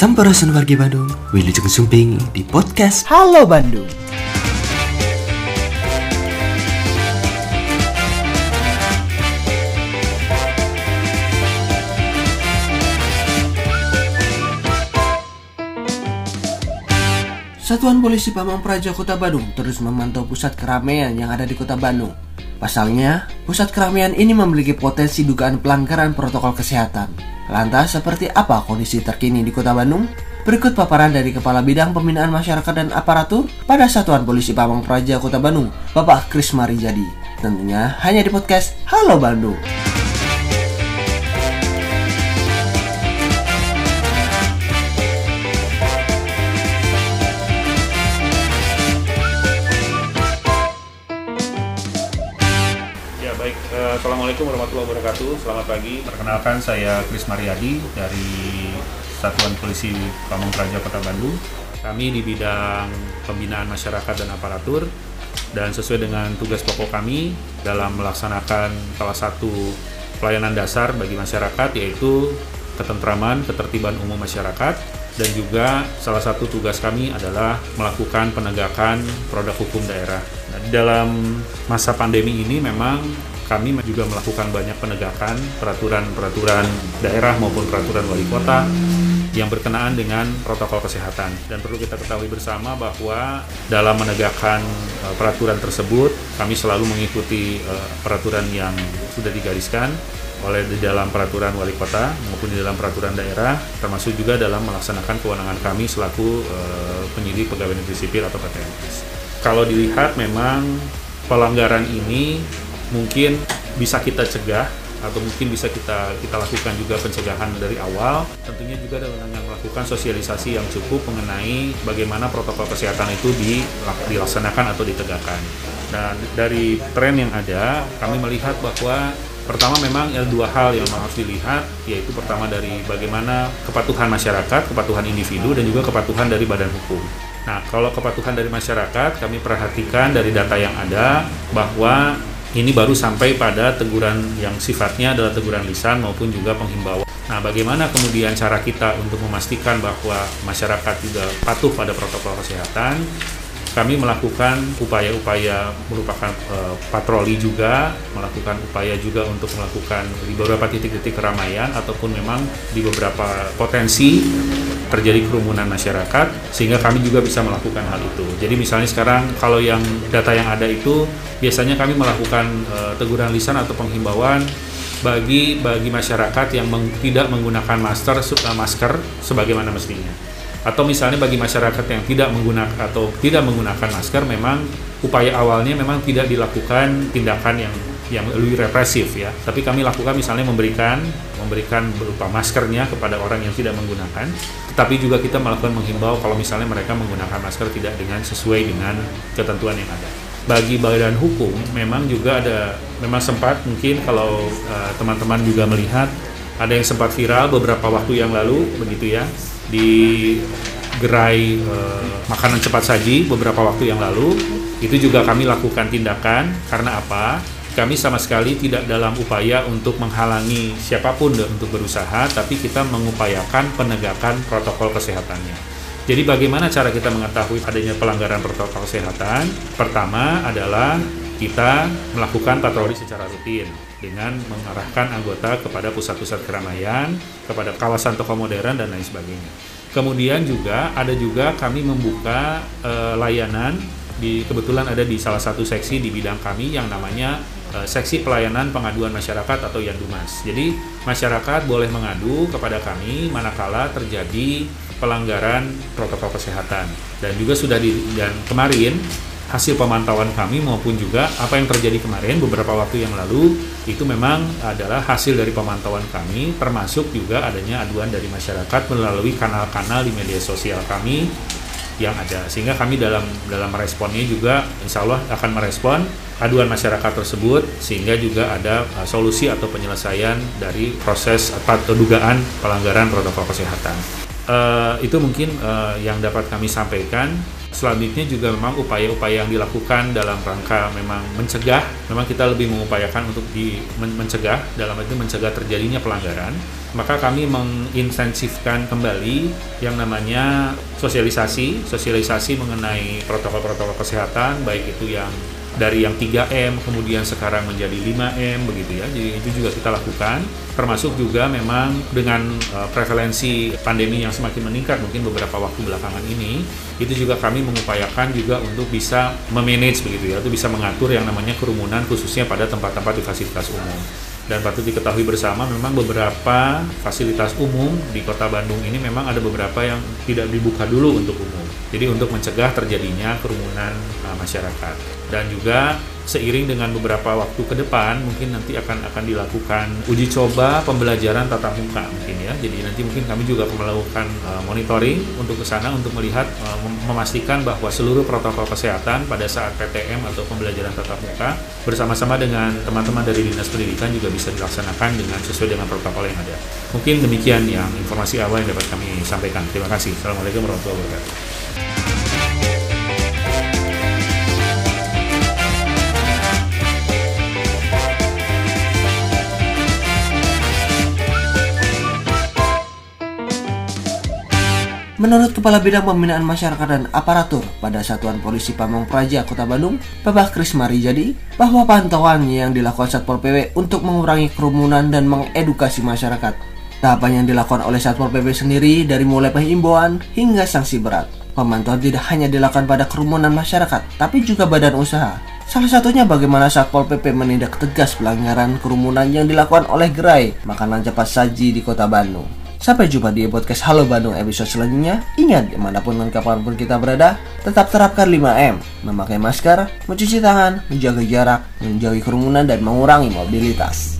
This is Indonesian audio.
Sampurasun wargi Bandung, Wilujeng Sumping di podcast Halo Bandung. Satuan Polisi Pamong Praja Kota Bandung terus memantau pusat keramaian yang ada di Kota Bandung. Pasalnya, pusat keramaian ini memiliki potensi dugaan pelanggaran protokol kesehatan. Lantas, seperti apa kondisi terkini di Kota Bandung? Berikut paparan dari Kepala Bidang Pembinaan Masyarakat dan Aparatur pada Satuan Polisi Pamong Praja Kota Bandung, Bapak Kris Marijadi. Tentunya hanya di podcast Halo Bandung. Assalamualaikum warahmatullahi wabarakatuh. Selamat pagi. Perkenalkan saya Kris Mariadi dari Satuan Polisi Pamong Praja Kota Bandung. Kami di bidang pembinaan masyarakat dan aparatur dan sesuai dengan tugas pokok kami dalam melaksanakan salah satu pelayanan dasar bagi masyarakat yaitu ketentraman, ketertiban umum masyarakat dan juga salah satu tugas kami adalah melakukan penegakan produk hukum daerah. Nah, dalam masa pandemi ini memang kami juga melakukan banyak penegakan peraturan-peraturan daerah maupun peraturan wali kota yang berkenaan dengan protokol kesehatan. Dan perlu kita ketahui bersama bahwa dalam menegakkan eh, peraturan tersebut, kami selalu mengikuti eh, peraturan yang sudah digariskan oleh di dalam peraturan wali kota maupun di dalam peraturan daerah, termasuk juga dalam melaksanakan kewenangan kami selaku eh, penyidik pegawai negeri sipil atau PTNS. Kalau dilihat memang pelanggaran ini mungkin bisa kita cegah atau mungkin bisa kita kita lakukan juga pencegahan dari awal. Tentunya juga dengan melakukan sosialisasi yang cukup mengenai bagaimana protokol kesehatan itu di- dilaksanakan atau ditegakkan. Dan dari tren yang ada kami melihat bahwa pertama memang ada dua hal yang harus dilihat yaitu pertama dari bagaimana kepatuhan masyarakat kepatuhan individu dan juga kepatuhan dari badan hukum. Nah, kalau kepatuhan dari masyarakat, kami perhatikan dari data yang ada bahwa ini baru sampai pada teguran yang sifatnya adalah teguran lisan maupun juga penghimbauan. Nah, bagaimana kemudian cara kita untuk memastikan bahwa masyarakat juga patuh pada protokol kesehatan? Kami melakukan upaya-upaya merupakan eh, patroli juga, melakukan upaya juga untuk melakukan di beberapa titik-titik keramaian ataupun memang di beberapa potensi terjadi kerumunan masyarakat sehingga kami juga bisa melakukan hal itu. Jadi misalnya sekarang kalau yang data yang ada itu biasanya kami melakukan eh, teguran lisan atau penghimbauan bagi bagi masyarakat yang meng- tidak menggunakan masker eh, masker sebagaimana mestinya. Atau misalnya bagi masyarakat yang tidak menggunakan atau tidak menggunakan masker memang upaya awalnya memang tidak dilakukan tindakan yang yang lebih represif ya. Tapi kami lakukan misalnya memberikan memberikan berupa maskernya kepada orang yang tidak menggunakan. Tetapi juga kita melakukan menghimbau kalau misalnya mereka menggunakan masker tidak dengan sesuai dengan ketentuan yang ada. Bagi badan hukum memang juga ada memang sempat mungkin kalau eh, teman-teman juga melihat ada yang sempat viral beberapa waktu yang lalu begitu ya di gerai eh, makanan cepat saji beberapa waktu yang lalu. Itu juga kami lakukan tindakan. Karena apa? Kami sama sekali tidak dalam upaya untuk menghalangi siapa pun untuk berusaha tapi kita mengupayakan penegakan protokol kesehatannya. Jadi bagaimana cara kita mengetahui adanya pelanggaran protokol kesehatan? Pertama adalah kita melakukan patroli secara rutin dengan mengarahkan anggota kepada pusat-pusat keramaian, kepada kawasan toko modern dan lain sebagainya. Kemudian juga ada juga kami membuka eh, layanan di kebetulan ada di salah satu seksi di bidang kami yang namanya eh, seksi pelayanan pengaduan masyarakat atau Yandumas. Jadi masyarakat boleh mengadu kepada kami manakala terjadi pelanggaran protokol kesehatan dan juga sudah di dan kemarin hasil pemantauan kami maupun juga apa yang terjadi kemarin beberapa waktu yang lalu itu memang adalah hasil dari pemantauan kami termasuk juga adanya aduan dari masyarakat melalui kanal-kanal di media sosial kami yang ada. Sehingga kami dalam dalam meresponnya juga insya Allah akan merespon aduan masyarakat tersebut sehingga juga ada uh, solusi atau penyelesaian dari proses atau dugaan pelanggaran protokol kesehatan Eh, itu mungkin eh, yang dapat kami sampaikan. Selanjutnya juga memang upaya-upaya yang dilakukan dalam rangka memang mencegah, memang kita lebih mengupayakan untuk di men mencegah dalam itu mencegah terjadinya pelanggaran, maka kami mengintensifkan kembali yang namanya sosialisasi, sosialisasi mengenai protokol-protokol kesehatan baik itu yang dari yang 3M kemudian sekarang menjadi 5M begitu ya. Jadi itu juga kita lakukan termasuk juga memang dengan uh, prevalensi pandemi yang semakin meningkat mungkin beberapa waktu belakangan ini itu juga kami mengupayakan juga untuk bisa memanage begitu ya, itu bisa mengatur yang namanya kerumunan khususnya pada tempat-tempat di fasilitas umum dan patut diketahui bersama memang beberapa fasilitas umum di kota Bandung ini memang ada beberapa yang tidak dibuka dulu untuk umum. Jadi untuk mencegah terjadinya kerumunan uh, masyarakat dan juga seiring dengan beberapa waktu ke depan mungkin nanti akan akan dilakukan uji coba pembelajaran tatap muka mungkin ya. Jadi nanti mungkin kami juga melakukan uh, monitoring untuk ke sana untuk melihat uh, memastikan bahwa seluruh protokol kesehatan pada saat PTM atau pembelajaran tatap muka bersama-sama dengan teman-teman dari Dinas Pendidikan juga bisa dilaksanakan dengan sesuai dengan protokol yang ada. Mungkin demikian yang informasi awal yang dapat kami sampaikan. Terima kasih. Assalamualaikum warahmatullahi wabarakatuh. Menurut Kepala Bidang Pembinaan Masyarakat dan Aparatur pada Satuan Polisi Pamong Praja Kota Bandung, Bapak Kris Marijadi, bahwa pantauan yang dilakukan Satpol PP untuk mengurangi kerumunan dan mengedukasi masyarakat. Tahapan yang dilakukan oleh Satpol PP sendiri dari mulai penghimbauan hingga sanksi berat. Pemantauan tidak hanya dilakukan pada kerumunan masyarakat, tapi juga badan usaha. Salah satunya bagaimana Satpol PP menindak tegas pelanggaran kerumunan yang dilakukan oleh gerai makanan cepat saji di kota Bandung. Sampai jumpa di podcast Halo Bandung episode selanjutnya. Ingat, di mana pun dan kapan pun kita berada, tetap terapkan 5M. Memakai masker, mencuci tangan, menjaga jarak, menjauhi kerumunan, dan mengurangi mobilitas.